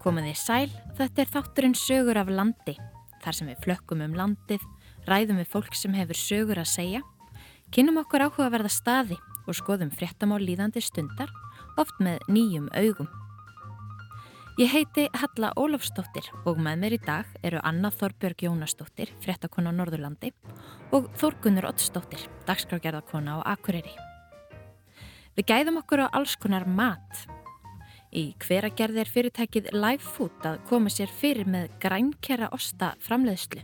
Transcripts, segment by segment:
Komiði sæl, þetta er þátturinn sögur af landi. Þar sem við flökkum um landið, ræðum við fólk sem hefur sögur að segja, kynum okkur áhugaverða staði og skoðum fréttamál líðandi stundar, oft með nýjum augum. Ég heiti Halla Ólafsdóttir og með mér í dag eru Anna Þorbjörg Jónasdóttir, fréttakona á Norðurlandi og Þórgunur Ottsdóttir, dagskrágerðarkona á Akureyri. Við gæðum okkur á alls konar mat. Í hveragerði er fyrirtækið Live Food að koma sér fyrir með grænkjara osta framleiðslu.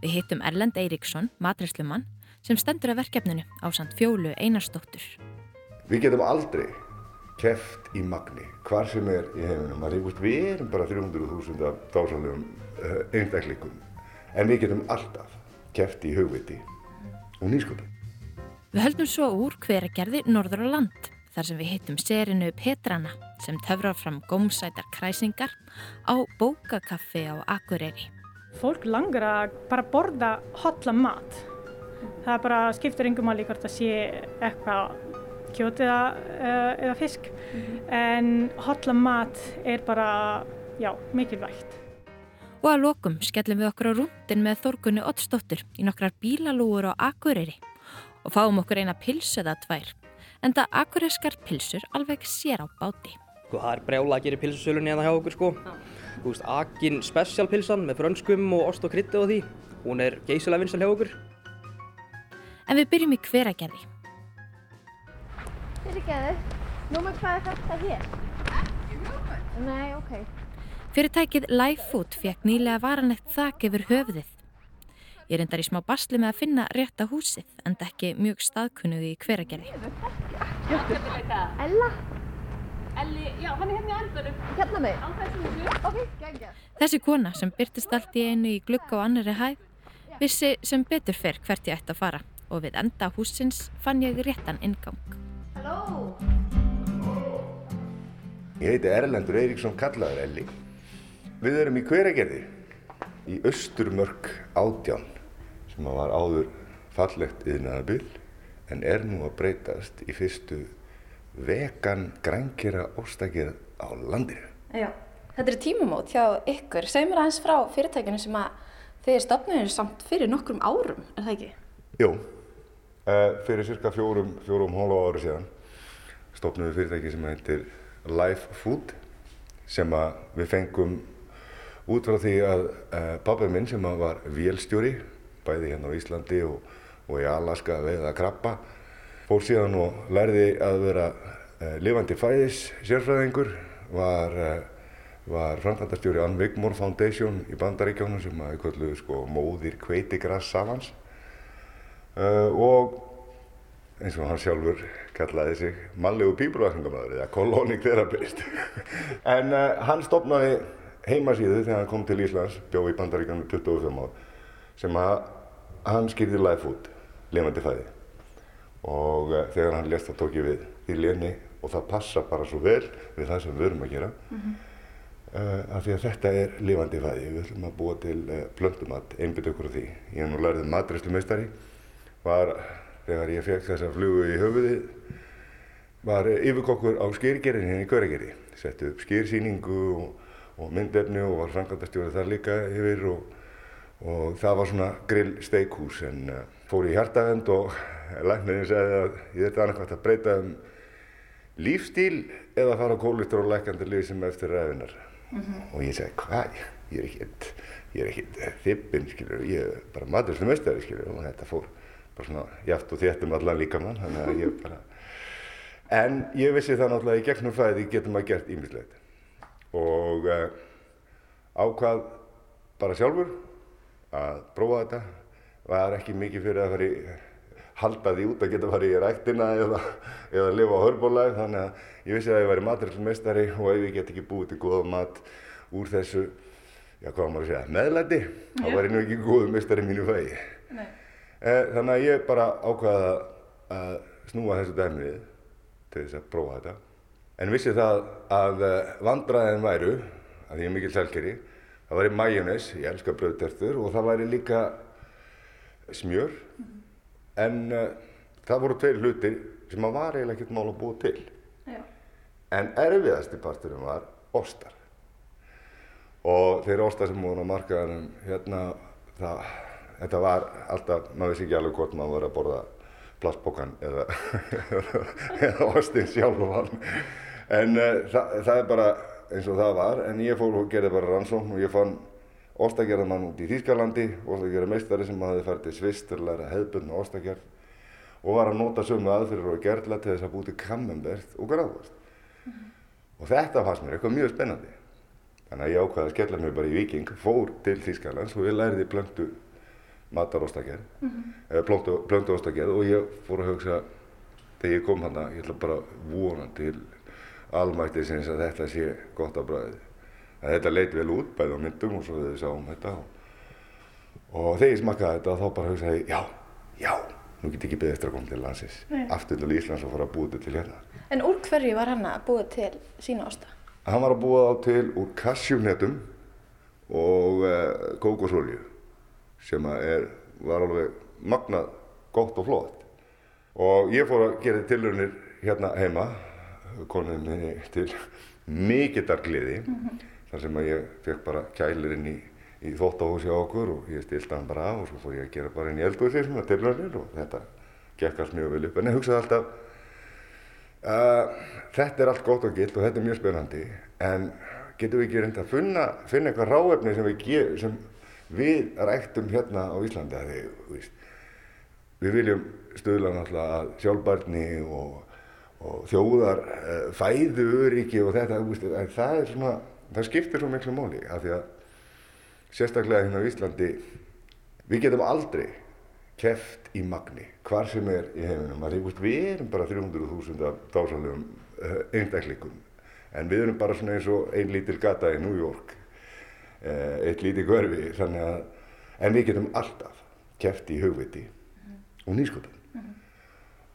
Við heitum Erlend Eiríksson, matræslumann, sem stendur að verkefninu á samt fjólu Einarsdóttur. Við getum aldrei keft í magni, hvar sem er í heiminum. Við erum bara 300.000 af dásalegum uh, einstaklingum, en við getum alltaf keft í hugviti og nýsköpun. Við höldum svo úr hveragerði Norður á land, þar sem við hittum serinu Petrana sem töfrar fram gómsætar kræsingar á bókakaffi á Akureyri. Fólk langar að bara borða hotla mat. Það bara skiptur yngum alveg hvort að sé eitthvað kjót eða, eða fisk mm -hmm. en hotla mat er bara, já, mikilvægt. Og að lokum skellum við okkur á rúndin með Þorgunni Ottsdóttur í nokkrar bílalúur á Akureyri og fáum okkur eina pilsu eða tvær en það akureyskar pilsur alveg sér á báti. Sko, það er brjála að gera pilsusölunni hérna hjá okkur sko. Þú veist, Akin specialpilsan með frönskum og ost og krytti og því. Hún er geysilega vinsal hjá okkur. En við byrjum í hveragerði. Fyrirgeðu, númer hvað er þetta hér? Ekki hugmynd. Nei, ok. Fyrirtækið Live Food fekk nýlega varanlegt þak yfir höfuðið. Ég reyndar í smá basli með að finna rétta húsið, en ekki mjög staðkunnuði í hveragerði. Ella? Elli, já, hann er hérna. Hérna mig? Á þessum húsu. Ok, gengja. Þessi kona sem byrtist allt í einu í glugga og annari hæð, vissi sem betur fer hvert ég ætti að fara og við enda húsins fann ég réttan ingang. Halló? Ég heiti Erlendur Eiríksson Kallaður Elli. Við erum í hveragerði í Östurmörk átján sem var áður fallegt yðnaðabil en er nú að breytast í fyrstu vegan grænkera óstakið á landinu. Já, þetta er tímumót hjá ykkur. Segð mér aðeins frá fyrirtækinu sem að þið stopnum samt fyrir nokkrum árum, er það ekki? Jú, uh, fyrir cirka fjórum, fjórum hóla ári síðan stopnum við fyrirtæki sem heitir Life Food sem við fengum út frá því að uh, pabbi minn sem var vélstjóri bæði hérna á Íslandi og, og í Alaska veiða krabba. Fór síðan og lærði að vera uh, lifandi fæðis sérfræðingur var, uh, var framkvæmdastjóri Ann Wigmore Foundation í Bandaríkjónum sem að kölluðu sko móðir kveitigrass savans og eins og hann sjálfur kallaði sig mannlegu pípurvækningamæður eða colonic therapist en hann stopnaði heimasíðu þegar hann kom til Íslands, bjóð í Bandaríkjum 25 ár, sem að hann skýrði live food, lifandi fæði. Og uh, þegar hann lest það tók ég við í lefni og það passa bara svo vel við það sem við verum að gera. Mm -hmm. uh, af því að þetta er lifandi fæði. Við ætlum að búa til uh, plöntumat, einbit okkur af því. Ég hef nú lærið matræslu meistari, var þegar ég fekk þessa flugu í höfuði, var yfirkokkur á skýrgerðin hérna í Köragerði. Setti upp skýrsýningu og og myndefni og var framkvæmdastjórið þar líka yfir og, og það var svona grill steikhús en uh, fór í hjartavend og læknirinn segði að ég þetta annarkvæmt að breyta um lífstíl eða fara á kólistur og lækandi líf sem eftir ræðinar mm -hmm. og ég segi hvað, ég er ekkert ég er ekkert þippin, skilur ég er bara maturslu mestari, skilur og þetta fór bara svona jáft og þétt um allan líka mann þannig að ég bara en ég vissi það náttúrulega í gegnum fæði getum að gert ímislegt og uh, ákvað bara sjálfur að prófa þetta. Var ekki mikið fyrir að fara í halda því út að geta farið í ræktina eða, eða lifa á hörbólag þannig að ég vissi að ég væri maturilsmeistari og ef ég get ekki búið til góða mat úr þessu, já hvað maður að segja, meðlæti, þá var ég nú ekki góðu meistari mínu fæði. Eh, þannig að ég bara ákvaða að snúa þessu dæmið til þess að prófa þetta. En vissi það að vandræðin væru, að ég er mikil selgeri, það væri majónes, ég elskar bröðtertur og það væri líka smjör, mm -hmm. en uh, það voru tveir hlutir sem að var eiginlega ekkert mál að búa til. Já. En erfiðasti parturum var ostar. og þeir osta sem voru á markaðanum hérna, það, þetta var alltaf, maður vissi ekki alveg hvort maður var að borða plastbókan eða, eða ostin sjálfan en uh, það, það er bara eins og það var en ég fór og gerði bara rannsókn og ég fann ostagerðamann út í Þýskalandi ostagerðameistari sem hafði fært til Sviss til að læra hefðbundna ostagerð og var að nota sömu aðfyrir og gerðla til þess að búti kamembert og gráðast og þetta fannst mér eitthvað mjög spennandi þannig að ég ákvaði að skella mér bara í Viking fór til Þýskalands og ég læriði blöndu matarostagerð mm -hmm. blöndu, ostagerð og ég fór að hugsa þegar ég kom hana, ég ætla bara að vona til almætti sinns að þetta sé gott að bræði þetta leit vel út bæði á myndum og svo við sáum þetta og, og þegar ég smakkaði þetta þá bara hugsaði ég, já, já nú get ég ekki beðið eftir að koma til landsins. Aftur til Íslands og fara að búa þetta til hérna. En úr hverju var hann að búa til sína osta? Hann var að búa þá til úr kassjúnetum og uh, kókosolju sem er, var alveg magnað gott og flott. Og ég fór að gera tilraunir hérna heima konið minni til mikillar gleði mm -hmm. þar sem að ég fekk bara kælir inn í, í þóttahúsi á okkur og ég stilti hann bara af og svo fór ég að gera bara inn í eldhúsi sem að tilraunir og þetta gekk alls mjög vel upp en ég hugsaði alltaf uh, þetta er allt gott og gilt og þetta er mjög spennandi en getum við ekki reynda að finna, finna eitthvað ráefni sem við, sem við ræktum hérna á Íslandi að víst, við viljum stöðla náttúrulega sjálfbarni og, og þjóðar uh, fæðu öryggi og þetta, víst, það er svona, það skiptir svo miklu móli af því að sérstaklega hérna á Íslandi við getum aldrei keft í magni, hvar sem er í heiminum. Við erum bara 300.000 af dásalegum uh, eindaklingum en við erum bara svona eins og einn lítil gata í New York, uh, eitt lítið hverfi, þannig að, en við getum alltaf keft í hugviti og -hmm.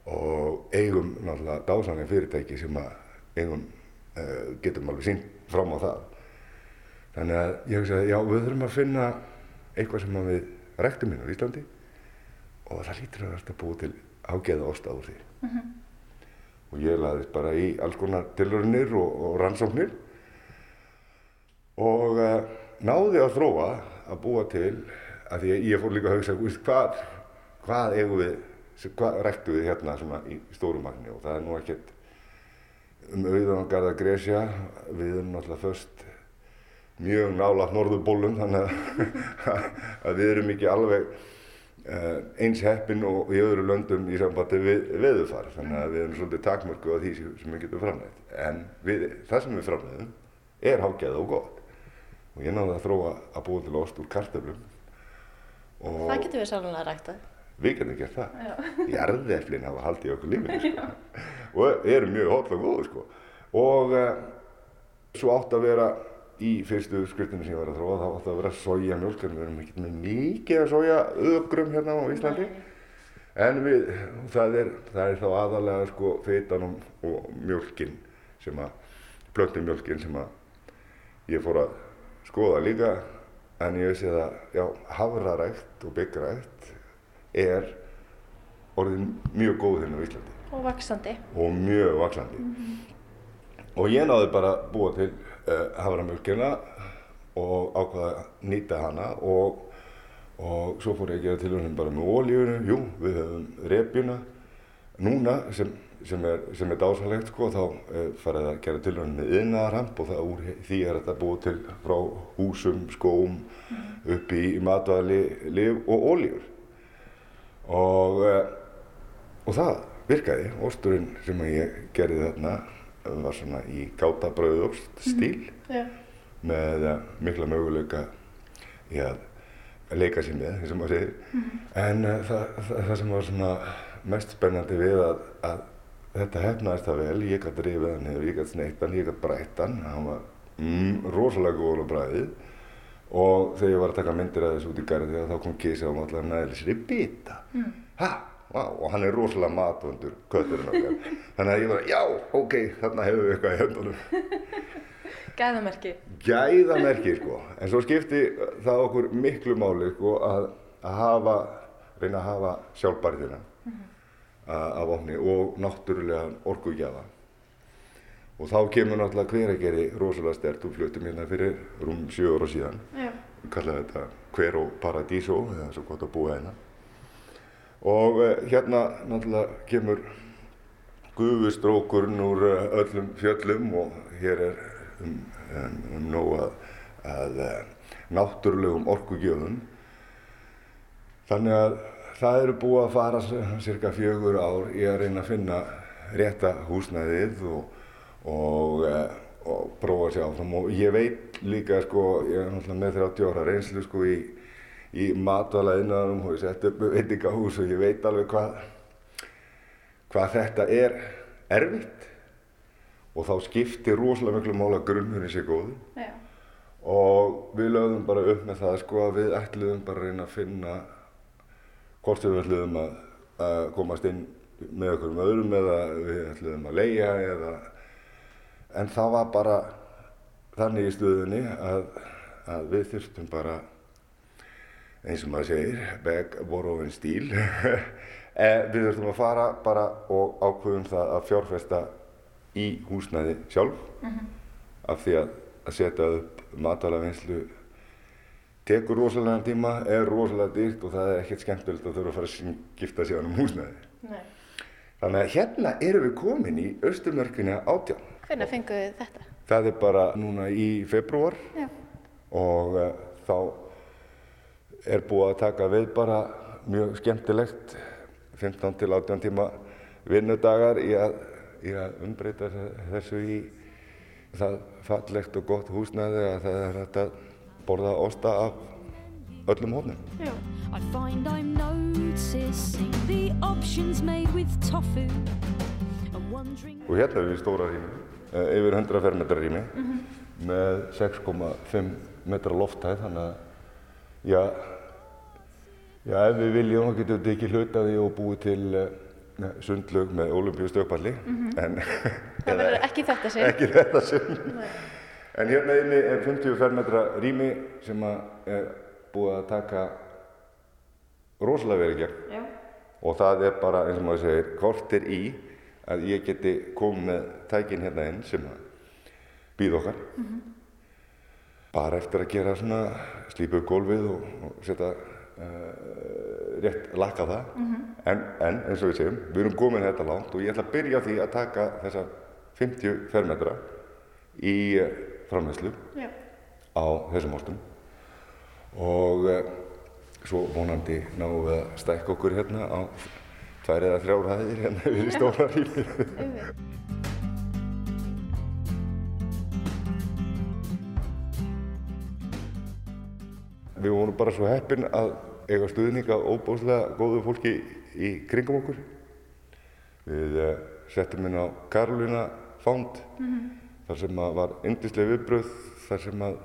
Og eigum náttúrulega dásalega fyrirtæki sem að eigum uh, getum alveg sínt fram á það. Þannig að ég hugsa að já, við þurfum að finna eitthvað sem við rektum hérna á Íslandi og það lítur að verða búið til ágeða osta úr því. Mm -hmm. Og ég laðist bara í alls konar tilhörnir og, og rannsóknir og uh, náði að þróa að búa til, að því ég fór líka að hugsa, hvað, hvað eigum við, hvað rektum við hérna svona í stórumagni og það er nú ekkert um auðvanagarða gresja, við erum náttúrulega först mjög nála norðubólum þannig að, að við erum ekki alveg Uh, eins heppin og í öðru löndum í sambandi við veðufar þannig að við erum svolítið takmörku á því sem við getum framleitt. En við, það sem við framleiðum er hágæða og gott. Og ég náði að þróa að búa til ost úr kartöflum. Það getur við sannlega rækta Við getum gert það. Jarðeflin hafa haldið okkur lífið sko. og eru mjög hóll og góðu sko. og uh, svo átt að vera í fyrstu skriftinu sem ég var að þróa þá átti að vera sojamjölk en við erum ekki með mikið að soja öfgrum hérna á Íslandi. En við, það er, það er þá aðalega sko feitanum og mjölkin sem að, blöndum mjölkin sem að ég fór að skoða líka. En ég veist að já, havrarækt og byggrækt er orðin mjög góð hérna á Íslandi. Og vaksandi og mjög vaksandi mm -hmm. og ég náði bara búa til uh, haframjölkina og ákvaða að nýta hana og, og svo fór ég að gera tilhörnum bara með ólífunu, jú, við höfum repjuna. Núna sem, sem er, er dásalegt sko, þá uh, farið að gera tilhörnum með yðnaðarhamp og það úr því er þetta búið til frá húsum, skóm, upp í, í matvæli, liv og ólífur og, uh, og það virkaði, osturinn sem ég gerði þarna var svona í gáta brauðost stíl mm -hmm. með uh, mikla möguleika í að leika sér með, eins og maður segir. Mm -hmm. En uh, það, það, það sem var svona mest spennandi við að, að þetta hefnaðist það vel, ég gæti rifið hann niður, ég gæti sneitt hann, ég gæti brætt hann, hann var mm, rosalega góður á bræðið og þegar ég var að taka myndir að þessu út í garði þá kom Kísi á maður að næða sér í bita. Mm. Ha! Wow, og hann er rosalega matvöndur kötturinn okkar þannig að ég var, já, ok, þarna hefur við eitthvað í höndunum Gæðamerki Gæðamerki, sko en svo skipti það okkur miklu máli sko, að, að hafa reyna að hafa sjálfbærðina mm -hmm. af ofni og náttúrulega orkugjafa Og þá kemur náttúrulega hveragerði rosalega stert og fluttum hérna fyrir rúm sjö ára síðan. Við kallaðum þetta hver og paradísó, eða svo gott að búa hérna. Og uh, hérna náttúrulega kemur gufustrókurinn úr uh, öllum fjöllum og hér er um, um, um nóg að, að uh, náttúrulegum orkugjöfum. Þannig að það eru búið að fara cirka fjögur ár í að reyna að finna rétta húsnæðið og, og, uh, og prófa sjá áfram. Og ég veit líka, sko, ég er náttúrulega með 30 ára reynslu sko í, í matvælaðinnaðum og ég sett upp veitingahús og ég veit alveg hvað hvað þetta er erfitt og þá skiptir rosalega miklu mála að grunnurinn sé góður Já. og við lögðum bara upp með það sko að við ætluðum bara að reyna að finna hvort við ætluðum að, að komast inn með okkur með öðrum eða við ætluðum að leia eða en það var bara þannig í stöðunni að, að við þurftum bara eins og maður segir, beg, borrowin stíl við þurfum að fara bara og ákveðum það að fjárfesta í húsnæði sjálf af því að, að setja upp matalavinslu tekur rosalega tíma, er rosalega dýrt og það er ekkert skemmtilegt að þurfa að fara að skipta sér um húsnæði. Nei. Þannig að hérna erum við komin í austurmörkina átján. Hvernig fenguðu þið þetta? Það er bara núna í februar Já. og uh, þá er búið að taka við bara mjög skemmtilegt 15 til 18 tíma vinnudagar í að, í að umbreyta þessu í það fallegt og gott húsnæði að það er hægt að borða osta af öllum hófnum. Já. I find I'm noticing the options made with tofu. I'm wondering. Og hérna erum við í stóra rými, eh, yfir 100 fermetra rými með 6,5 metra lofthæð þannig að já, já, ef við viljum þá getum við tekið hlut af því og búið til uh, sundlög með olimpíu stökpalli en Það verður ekki þetta sinn. ekki þetta sinn. En hérna inni er 50 fermetra rými sem er búið að taka rosalega gegn. Já. Og það er bara, eins og maður segir, kortir í að ég geti komið með tækin hérna inn sem býð okkar. Bara eftir að gera svona, slípa upp gólfið og, og setja uh, rétt lakka það. en, en eins og við segjum, við erum komin þetta langt og ég ætla að byrja því að taka þessa 50 fermetra í uh, framherslu Já. á þessum ástum og uh, svo vonandi náum við að stækka okkur hérna á tvær eða þrjár hæðir hérna við í stóra rými. Við vorum bara svo heppin að eiga stuðninga óbúslega góðu fólki í kringum okkur. Við uh, settum inn á Karolina Fond þar sem að var yndislega viðbröð þar sem að,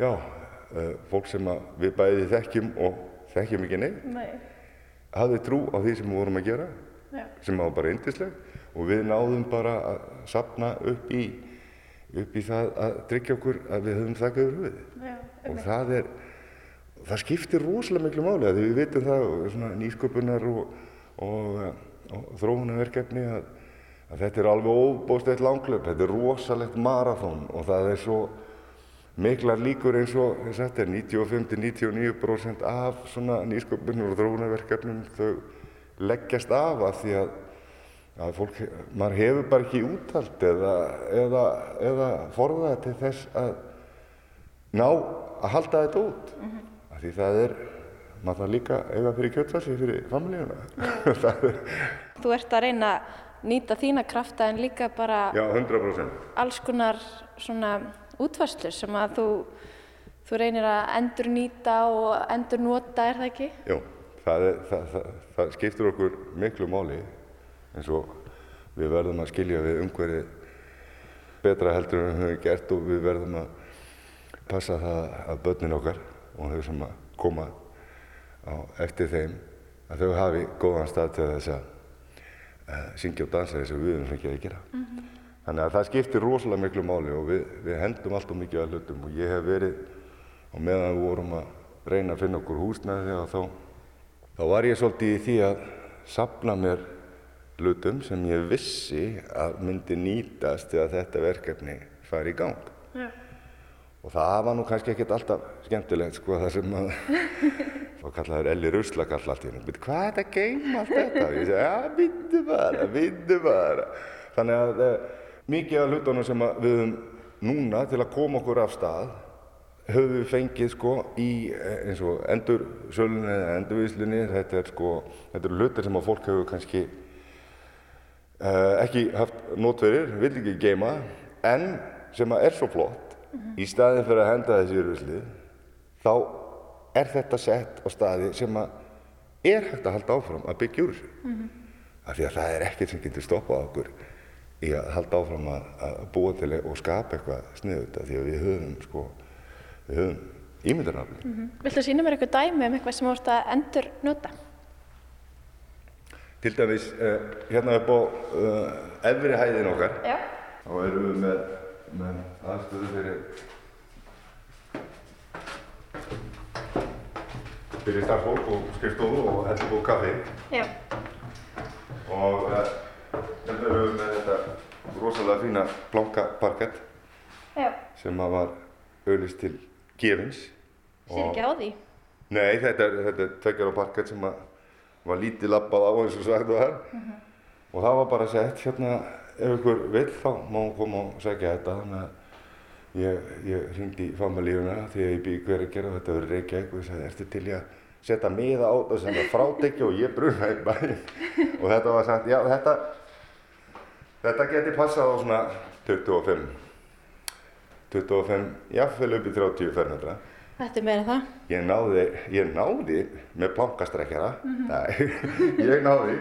já, uh, fólk sem að við bæði þekkjum og þekkjum ekki neitt Nei. Hafði trú á því sem við vorum að gera Já. sem var bara yndisleg og við náðum bara að sapna upp í, upp í það að tryggja okkur að við höfum þakkað yfir höfuðið Já. og það er það skiptir rosalega miklu máli að við vitum það og svona nýsköpunar og, og, og þróunarverkefni að, að þetta er alveg óbósteitt langlöp, þetta er rosalegt marathón og það er svo miklar líkur eins og sagt er 95-99% af svona nýsköpunar og þróunarverkefnum þau leggjast af af því að, að fólk, maður hefur bara ekki úthald eða, eða, eða forðað til þess að ná að halda þetta út. Af því það er, maður þarf líka að eiga fyrir kjötfarsi fyrir familíuna. það Þú ert að reyna að nýta þína krafta en líka bara já, 100%. alls konar svona útvarslur sem að þú, þú reynir að endur nýta og endur nota, er það ekki? Jú, það, er, það, það, það skiptir okkur miklu máli eins og við verðum að skilja við umhverfið betra heldur en við höfum gert og við verðum að passa það að börnin okkar og þau sem að koma á eftir þeim að þau hafi góðan stað til þess að uh, syngja og dansa þess að við erum fengið að gera. Þannig að það skiptir rosalega miklu máli og við, við hendum alltaf mikið að hlutum og ég hef verið og meðan við vorum að reyna að finna okkur húsnæði og þá, þá var ég svolítið í því að sapna mér hlutum sem ég vissi að myndi nýtast þegar þetta verkefni fari í gang. Já. Og það var nú kannski ekkert alltaf skemmtilegt sko það sem að þá kallaður Elli Ruslakall allt í hennu. Hvað er þetta að geima allt þetta? Og ég segi, já, bindu bara, bindu bara. Þannig að eh, mikið af hlutunum sem við höfum núna til að koma okkur af stað höfum við fengið sko í eh, eins og endursölunni eða endurvíslunni. Þetta er sko, þetta eru hlutir sem að fólk hefur kannski uh, ekki haft nótverið, vil ekki geima, en sem að er svo flott í staðin fyrir að henda þessi úrvislið þá er þetta sett á staði sem að er hægt að halda áfram að byggja úr þessu. Af því að það er ekkert sem getur stoppað okkur í að halda áfram að, að búa til og skapa eitthvað sniðut af því að við höfum sko við höfum ímyndarnafli Viltu sína mér eitthvað dæmi um eitthvað sem ert að endur nota? til dæmis uh, hérna upp á uh, efri hæðin okkar Já. þá erum við með, með aðstöðu fyrir fyrir starfsfólk og skrifstofu og heldur og kaffi Já. og uh, hérna erum við með þetta rosalega fína blanka parkett Já. sem að var auðlist til gefins Sér ekki á því. Nei, þetta er, þetta er tveggjara parkett sem að var lítið labbað á eins og sagt var og það var bara sett hérna ef ykkur vill þá má koma og segja þetta þannig að ég, ég hringdi í familíuna því að ég býði hver að gera þetta verið Reykjavík og ég sagði ertu til í að setja miða á sem er frátekja og ég brunaði bæinn og þetta var sagt já þetta þetta geti passað á svona 25 25, jafnvel upp í 30 fermetra Þetta er meira það. Ég náði, ég náði með plankastrekkjara, nei, ég náði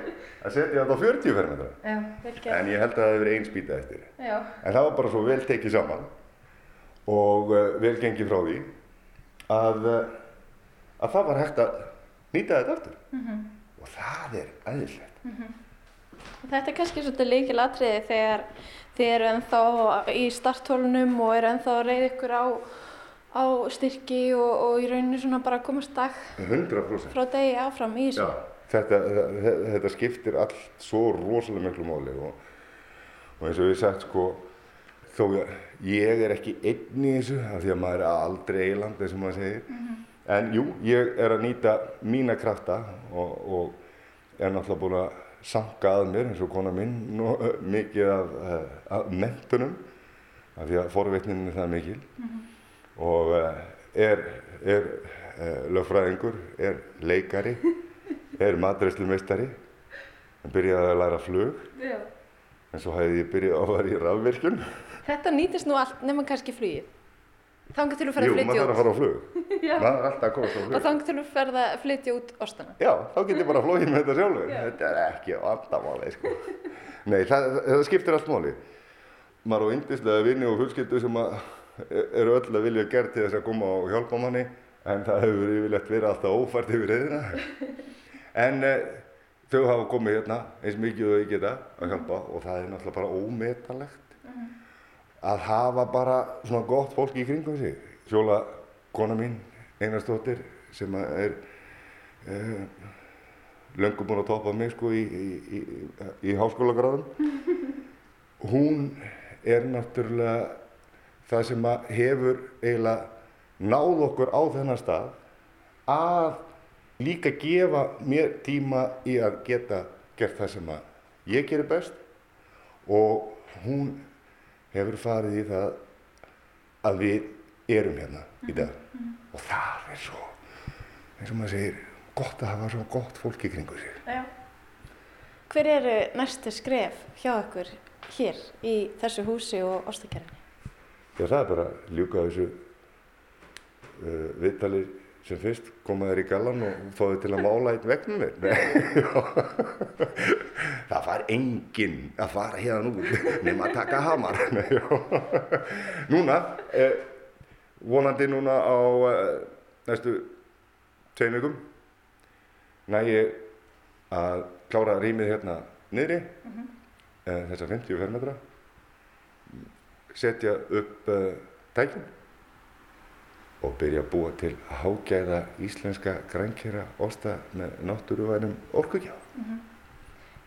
að setja þetta á 40 fermetra. Já, vel gert. En ég held að það verið einn spýta eftir. Já. En það var bara svo vel tekið saman og uh, vel gengið frá því að, uh, að það var hægt að nýta þetta aftur. Og það er aðeinslegt. Þetta er kannski svolítið líkil atriði þegar þið eru ennþá í starthólunum og eru ennþá að reyða ykkur á, á styrki og, og í rauninu svona bara komast dag 100%. frá degi áfram í þessu. Þetta, þetta, þetta skiptir allt svo rosalega miklu máli og, og eins og ég sagt sko, þó ég, er ekki einn í þessu af því að maður er aldrei eiland eins og maður segir. En jú, ég er að nýta mína krafta og, og er náttúrulega búin að sanka að mér eins og kona minn nú, ö, mikið af, uh, af mentunum af því að forvitnin er það mikil og uh, er, er uh, lögfræðingur, er leikari, er matreyslumeistari, en byrjaði að læra flug, Já. en svo hefði ég byrjað á að vera í rafvirkjun. Þetta nýtist nú allt nema kannski flugið. Þangar til þú ferð Jú, að maður flytja þarf að út. fara á flug. Já. Maður er alltaf að komast á Og flug. þangar til þú ferð að flytja út ostana. Já, þá get ég bara flóið með þetta sjálfur. Þetta er ekki vandamáli, sko. Nei, það, það skiptir allt máli. Maður á yndislega vinni og fjölskyldu sem að eru öll að vilja gera til þess að koma og hjálpa manni, en það hefur yfirleitt verið alltaf ófært yfir reyðina. En eh, þau hafa komið hérna eins mikið og þau geta að hjálpa og það er náttúrulega bara ómetanlegt að hafa bara svona gott fólk í kringum sig. Fjóla, kona mín, Einarsdóttir, sem er uh, löngu búin að toppa mig sko í, í, í, í háskólagráðum. Hún er náttúrulega það sem hefur eiginlega náð okkur á þennan stað að líka gefa mér tíma í að geta gert það sem ég gerir best og hún hefur farið í það að við erum hérna í dag og það er svo eins og maður segir gott að hafa svo gott fólk í kringu sig Já. Hver eru næstu skref hjá ykkur hér í þessu húsi og ostakerfinni? Já, það er bara ljúka þessu uh, viðtali sem fyrst, koma þér í gallan og þau til að mála einn vegn með mér. Það far enginn að fara hérna út nema að taka hamar. Núna, eh, vonandi núna á eh, næstu tveim vikum, næ ég að klára rýmið hérna niðri, eh, þessar 50 fermetra, setja upp uh, tækin og byrja að búa til hágæða íslenska grænkera osta með náttúruvænum orkugjáð.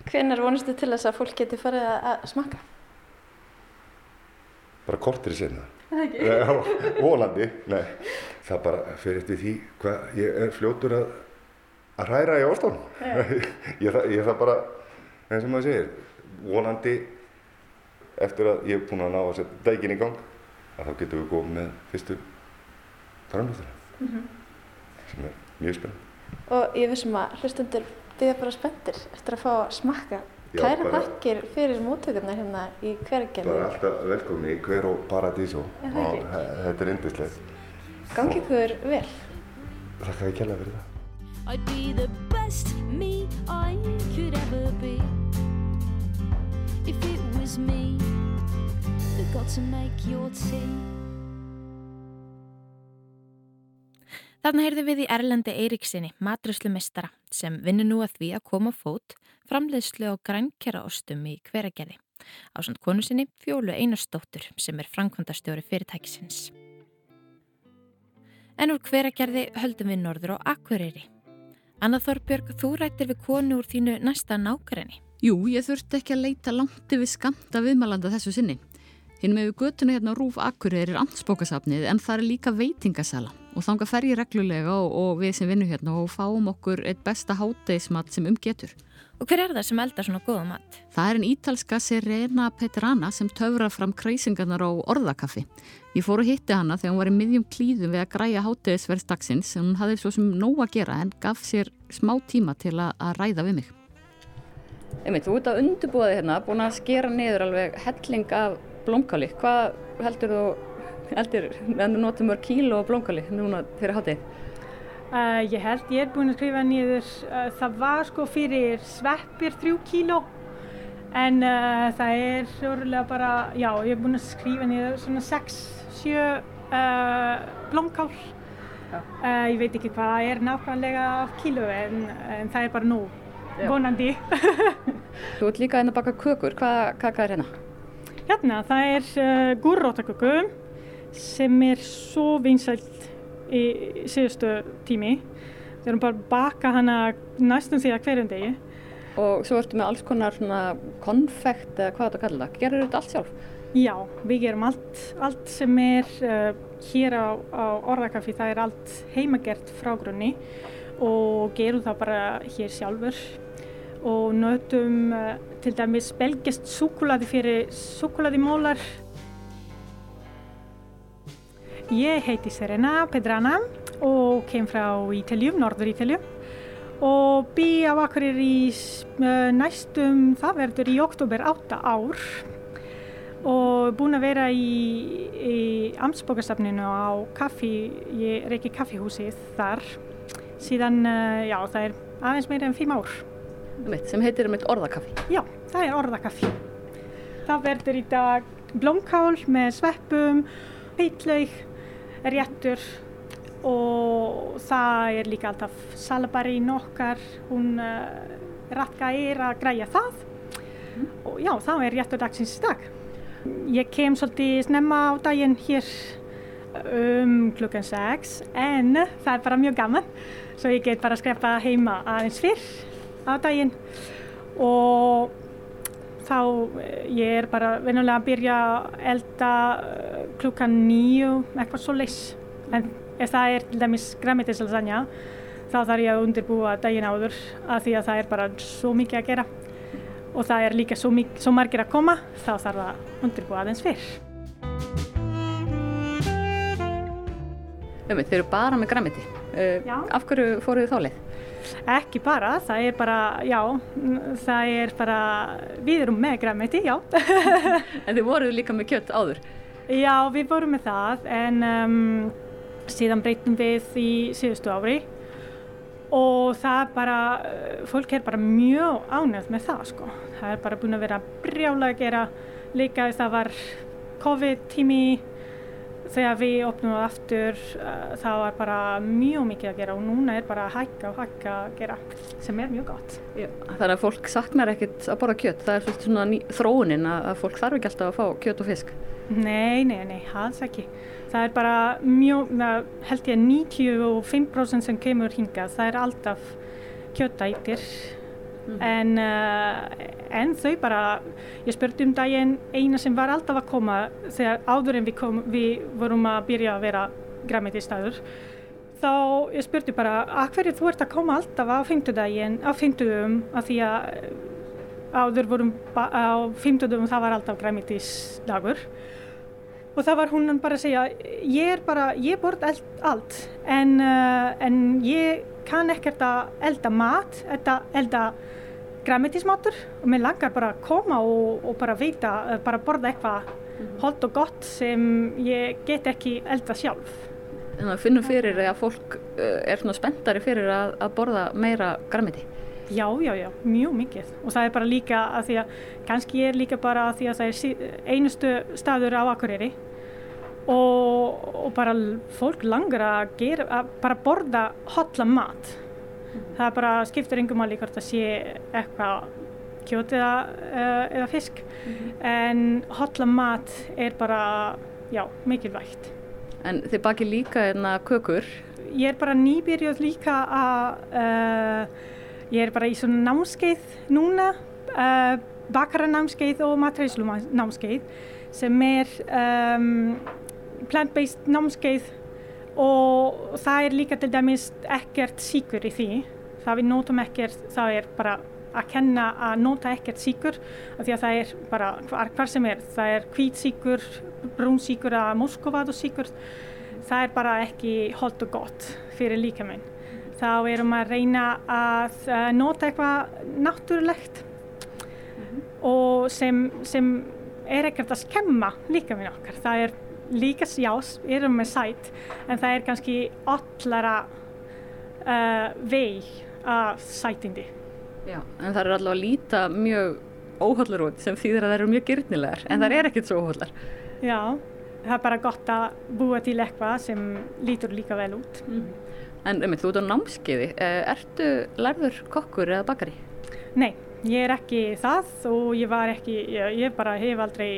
Hvenær vonustu til þess að fólk geti farið að, smakka? bara kortir í senna. Volandi, nei. Það bara fyrir eftir því hvað ég er fljótur að, að hræra í ástofn. ég, það- ég það bara, eins og maður segir, vonandi eftir að ég er búinn að ná að setja dækin í gang, að þá getum við komið með fyrstu framlöfðuna, sem er mjög spennandi. Og ég vissum að hlustundur byggja bara spenntir eftir að fá að smakka. Kæra þakkir fyrir móttökurna hérna í hverjargerði. Bara alltaf velkomin í hver og það og þetta er yndislegt. Gangi ykkur vel. Þakka ég kjærlega fyrir það. I'd be the best me I could ever be if it was me that got to make your tea. Þarna heyrðum við í Erlendi Eiríksinni, matröslumistara, sem vinnur nú að því að koma fót framleiðslu á grænkjaraostum í hveragerði. Á samt konu sinni Fjólu Einarsdóttur sem er framkvæmdastjóri fyrirtækisins. En úr hveragerði höldum við norður á Akureyri. Anna Þorbjörg, þú rættir við konu úr þínu næsta nákværinni. Jú, ég þurfti ekki að leita langt yfir skamta viðmælanda þessu sinni. Hinn með við götuna hérna á Rúf Akureyri er amtsbókasafnið en það er líka veitingasala og þanga fer ég reglulega og, og við sem vinnum hérna og fáum okkur eitt besta hátegismat sem um getur. Og hver er það sem eldar svona góða mat? Það er en ítalska Serena Petrana sem töfrar fram kreisingarnar á orðakaffi. Ég fór að hitti hana þegar hún var í miðjum klíðum við að græja hátegisverðsdagsins en hún hafði svo sem nóg að gera en gaf sér smá tíma til að, að ræða við mig. Einmitt, þú ert að undirbúa þig hérna, búin að skera niður alveg helling af blómkáli. Hvað heldur þú, heldur, en þú notum mörg kíló af blómkáli núna fyrir hátið? Uh, ég held, ég er búin að skrifa niður, uh, það var sko fyrir sveppir þrjú kíló en uh, það er örgulega bara, já, ég er búin að skrifa niður svona 6-7 blómkál. Ég veit ekki hvað er nákvæmlega af kíló en, en það er bara nú, vonandi. Þú ert líka hérna að baka kökur, hvað kaka er hérna? Hérna, það er uh, gúrrótaköku sem er svo vinsælt í síðustu tími. Við erum bara að baka hana næstum því að hverjum degi. Og svo ertu með alls konar svona konfekt eða hvað þetta kallar það. Gerur þetta allt sjálf? Já, við gerum allt, allt sem er uh, hér á, á Orðakaffi, það er allt heimagert frá grunni og gerum það bara hér sjálfur og notum uh, til dæmis belgist súkulaði fyrir súkuladimólar. Ég heiti Serena Pedrana og kem frá Ítaljum, norður Ítaljum og bý á Akureyri í uh, næstum, það verður í oktober 8 ár og búin að vera í, í amtsbókastafninu á kaffi, ég reiki kaffihúsið þar síðan, uh, já, það er aðeins meira en fimm ár. Einmitt, sem heitir einmitt orðakaffi. Já, það er orðakaffi. Það verður í dag blómkál með sveppum, heitlaug, réttur og það er líka alltaf salabarinn okkar, hún uh, Ratka er að græja það og já, það er réttur dagsins í dag. Ég kem svolítið snemma á daginn hér um klukkan 6 en það er bara mjög gaman svo ég get bara að skrepa heima aðeins fyrr á daginn og þá eh, ég er bara venulega að byrja að elda eh, klukkan nýju eitthvað svo leys en ef það er til dæmis græmitislasagna þá þarf ég að undirbúa daginn áður af því að það er bara svo mikið að gera og það er líka svo, mik- svo margir að koma þá þarf að undirbúa aðeins fyrr. Einmitt, þeir eru bara með græmiti. Uh, Já. af hverju fóruð þið þá leið? Ekki bara, það er bara, já, það er bara, við erum með græmiti, já. En þið voruð líka með kjött áður. Já, við vorum með það en um, síðan breytum við í síðustu ári og það bara, uh, fólk er bara mjög ánægð með það sko. Það er bara búin að vera brjálega að gera líka það var COVID-tími þegar við opnum það aftur uh, það var bara mjög mikið að gera og núna er bara að hækka og hækka að gera sem er mjög gott. Já. Þannig að fólk saknar ekkert að borða kjött. Það er svolítið svona ný, þróunin að, að fólk þarf ekki alltaf að fá kjött og fisk. Nei, nei, nei, alls ekki. Það er bara mjög, held ég 95% sem kemur hingað, það er alltaf kjötætir en, uh, en þau bara, ég spurði um daginn eina sem var alltaf að koma þegar áður en við, kom, við vorum að byrja að vera græmitistæður þá ég spurði bara að hverju þú ert að koma alltaf á fymtudaginn, á fymtudum af því að áður vorum á fymtudum það var alltaf græmitisdagur og það var hún bara að segja ég er bara, ég borð allt, allt en, uh, en ég kann ekkert að elda mat elda, elda græmitismatur og mér langar bara að koma og, og bara veita, uh, bara borða eitthvað holdt og gott sem ég get ekki elda sjálf. Þannig að finnum fyrir að fólk uh, er svona spenntari fyrir að, að borða meira græmiti. Já, já, já, mjög mikið. Og það er bara líka að því að kannski er líka bara að því að það er einustu staður á Akureyri og, og bara fólk langar að gera, að bara borða hotla mat það er bara skiptir engum máli hvort það sé eitthvað kjöt eða, uh, eða fisk. En hotla mat er bara, já, mikilvægt. En þið bakið líka hérna kökur. ég er bara nýbyrjuð líka að uh, ég er bara í svona námskeið núna uh, bakaranámskeið og matræslunámskeið sem er um, plant-based námskeið og það er líka til dæmis ekkert síkur í því. Það við notum ekkert, það er bara að kenna að nota ekkert síkur af því að það er bara hvar, sem er. Það er hvítsíkur, brúnsíkur eða moskóvadosíkur það er bara ekki holdt og gott fyrir líkaminn. Þá erum að reyna að uh, nota eitthvað náttúrulegt og sem, sem er ekkert að skemma líkaminn okkar. Það er líka sjás, erum með sæt en það er kannski allara uh, vei af sætindi Já. En það eru allavega að líta mjög óhóllar út sem þýðir að það eru mjög gyrnilegar en það er ekkert svo óhóllar. Já, það er bara gott að búa til eitthvað sem lítur líka vel út. En um, þú ert á námskeiði, Eh, ertu lærður kokkur eða bakari? Nei, ég er ekki það og ég var ekki, ég, ég bara hef aldrei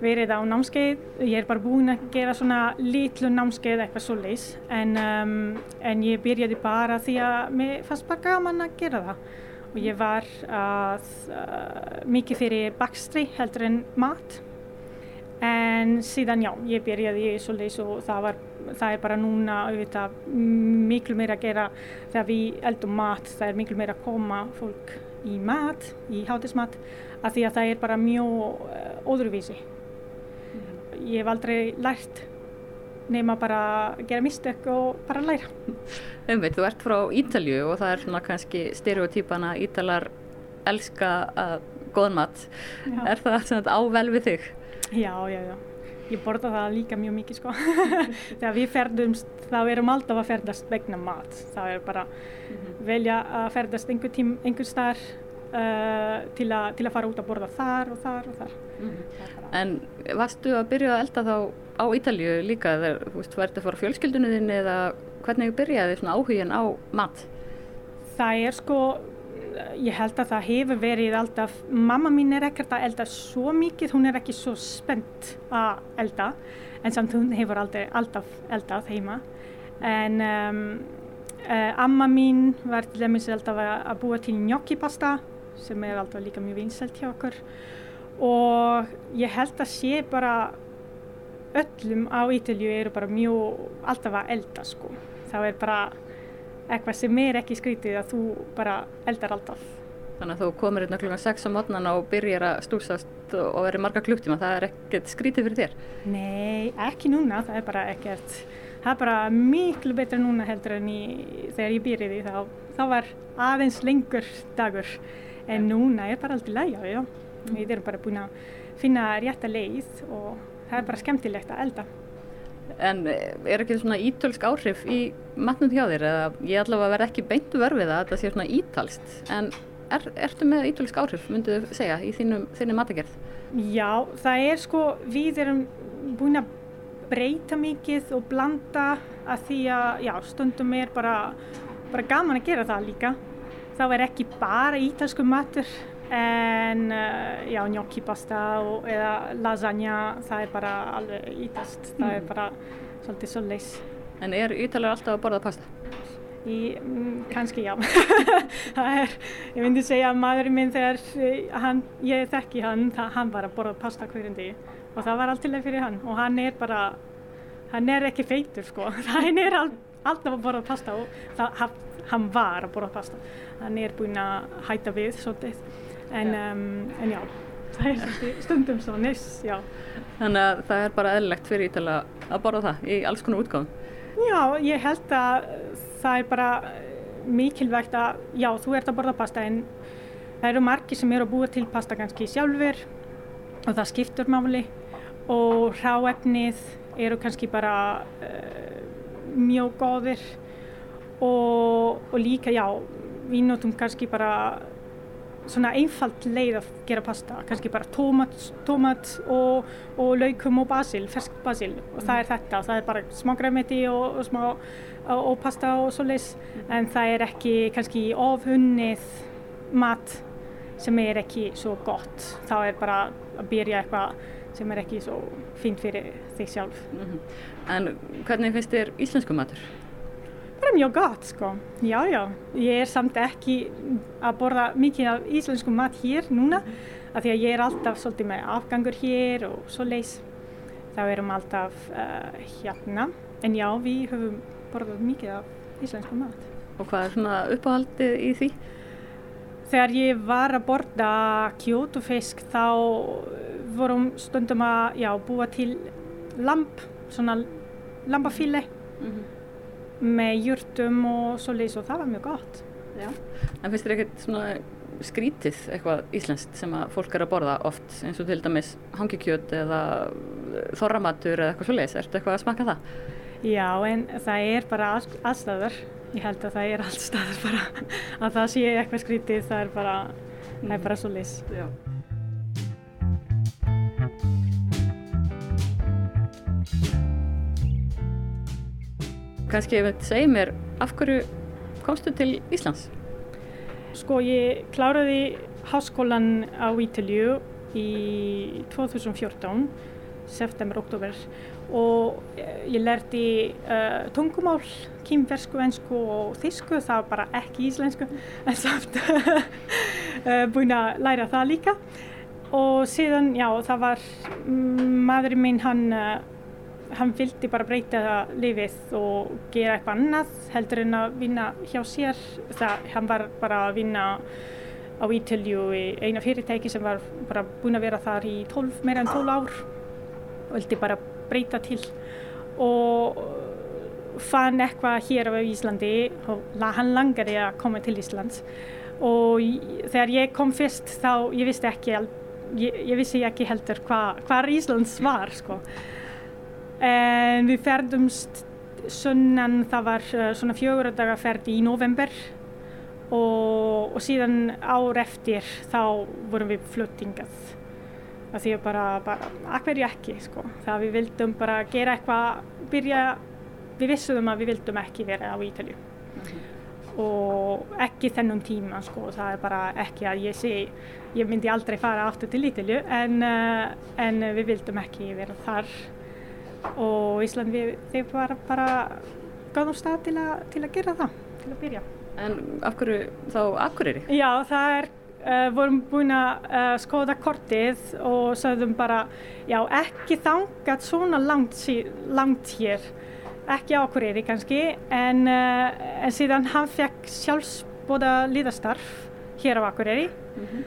verið á námskeið. Ég er bara búin að gera svona litlu námskeið eitthvað svo leis en, um, en ég byrjaði bara því að mér fannst bara gaman að gera það. Og ég var að, uh, mikið fyrir bakstri heldur en mat. En síðan já, ég byrjaði í svoleiðis og það, var, það er bara núna auðvitað miklu meira að gera þegar við eldum mat, það er miklu meira að koma fólk í mat, í hátismat, af því að það er bara mjög uh, óðruvísi. Ég hef aldrei lært nema bara að gera mistök og bara læra. Umveit, þú ert frá Ítalju og það er svona kannski stereotypan að Ítalar elska uh, góðan mat. Já. Er það svona á vel við þig? Já, já, já. Ég borða það líka mjög mikið sko. Þegar við ferðumst, þá erum alltaf að ferðast vegna mat. Það er bara velja að ferðast einhver, tím, einhver staðar uh, til, a, til að fara út að borða þar og þar og þar. En varstu að byrja að elda þá á Ítalju líka þegar þú veist, ert að fara fjölskyldunni þinni eða hvernig byrjaði svona áhugin á mat? Það er sko, ég held að það hefur verið alltaf, mamma mín er ekkert að elda svo mikið, hún er ekki svo spennt að elda, en samt hún hefur aldrei, alltaf eldað heima. En um, uh, amma mín var til dæmis alltaf að, að búa til gnocchi-pasta, sem er alltaf líka mjög vinsælt hjá okkur. Og ég held að sé bara öllum á Ítalju eru bara mjög alltaf að elda sko. Það er bara eitthvað sem er ekki skrítið að þú bara eldar alltaf. Þannig að þú komir hérna klukkan 6 á mótnana og byrjar að stúsast og verið marga klukktíma, það er ekkert skrítið fyrir þér? Nei, ekki núna, það er bara ekkert, það er bara miklu betra núna heldur en í, þegar ég byrjaði þá, þá var aðeins lengur dagur en núna er bara alltaf læg, já, já. Við erum bara búin að finna rétta leið og það er bara skemmtilegt að elda. En er ekki svona ítölsk áhrif í matnum hjá þér eða ég allavega verð ekki beintu verfið að þetta sé svona ítalst en er, ertu með ítölsk áhrif, myndu þau segja, í þínum, þínum matagerð? Já, það er sko, við erum búin að breyta mikið og blanda að því að, já, stundum er bara, bara gaman að gera það líka. Þá er ekki bara ítalsku matur en, uh, já, gnocchi pasta og, eða lasagna, það er bara alveg ítalst, það er bara svolítið svo leys. En er ítalar alltaf að borða pasta? Í, mm, kannski já. er, ég myndi segja að maðurinn minn þegar eh, hann, ég þekki hann, það, hann var að borða pasta hverjum degi og það var allt til leið fyrir hann og hann er bara, hann er ekki feitur sko, hann er all, alltaf að borða pasta og það, hann, var að borða pasta. Hann er búinn að hætta við svolítið, en já, um, en já það er svolítið stundum svo nes, já. Þannig að það er bara eðlilegt fyrir Ítala að borða það í alls konar útgáðum? Já, ég held að það er bara mikilvægt að, já, þú ert að borða pasta en það eru margi sem eru að búa til pasta kannski sjálfur og það skiptur máli og ráefnið eru kannski bara uh, mjög góðir og, og líka, já, við notum kannski bara svona einfalt leið að gera pasta, kannski bara tómat, tómat og, og laukum og basil, fersk basil og það er þetta, það er bara smá græmiti og, og smá og pasta og svoleiðis en það er ekki kannski ofunnið mat sem er ekki svo gott, þá er bara að byrja eitthvað sem er ekki svo fint fyrir þig sjálf. -hmm. En hvernig finnst þér íslensku matur? Bara mjög gott sko, já já, ég er samt ekki að borða mikið af íslensku mat hér núna af því að ég er alltaf svolítið með afgangur hér og svo leys, þá erum alltaf uh, hérna, en já við höfum borðað mikið af íslensku mat. Og hvað er svona uppáhaldið í því? Þegar ég var að borða kjótufisk þá vorum stundum að já, búa til lamp, svona lampafíli mm -hmm með júrtum og svo leiðis og það var mjög gott. Já. En finnst þér ekkert svona skrítið eitthvað íslenskt sem að fólk er að borða oft eins og til dæmis hangikjöt eða þorramatur eða eitthvað svo leiðis, ertu eitthvað að smaka það? Já, en það er bara allstaðar, ég held að það er allstaðar bara að það sé eitthvað skrítið, það er bara, mm. það er bara svo leiðis. Kanski ef þetta segir mér, af hverju komstu til Íslands? Sko ég kláraði háskólan á Ítalju í 2014, september-oktober og ég lærti uh, tungumál, kýmversku, ensku og þísku, það var bara ekki íslensku en samt búin að læra það líka og síðan, já, það var maðurinn minn, hann hann vildi bara breyta lífið og gera eitthvað annað heldur en að vinna hjá sér. Það, hann var bara að vinna á Ítalju í eina fyrirtæki sem var bara búin að vera þar í 12, meira en 12 ár. Og vildi bara breyta til. Og fann eitthvað hér á Íslandi og hann langaði að koma til Íslands. Og þegar ég kom fyrst þá ég vissi ekki, ég, ég vissi ekki heldur hvað hva Íslands var sko En við ferðumst sunnan, það var uh, svona fjögur daga ferð í november og, og síðan ár eftir þá vorum við fluttingað. Það að bara, bara, akkverju ekki sko. Það við vildum bara gera eitthvað, byrja, við vissum að við vildum ekki vera á Ítalju. Mm -hmm. Og ekki þennum tíma sko, það er bara ekki að ég sé, ég myndi aldrei fara aftur til Ítalju en, uh, en við vildum ekki vera þar og Ísland við, þeir var bara gáðum stað til, a, til að gera það, til að byrja. En af hverju þá Akureyri? Já, það er, uh, vorum búin að uh, skoða kortið og sagðum bara, já ekki þangat svona langt, langt hér, ekki Akureyri kannski, en, uh, en síðan hann fekk sjálfsbóða líðastarf hér á Akureyri mm -hmm.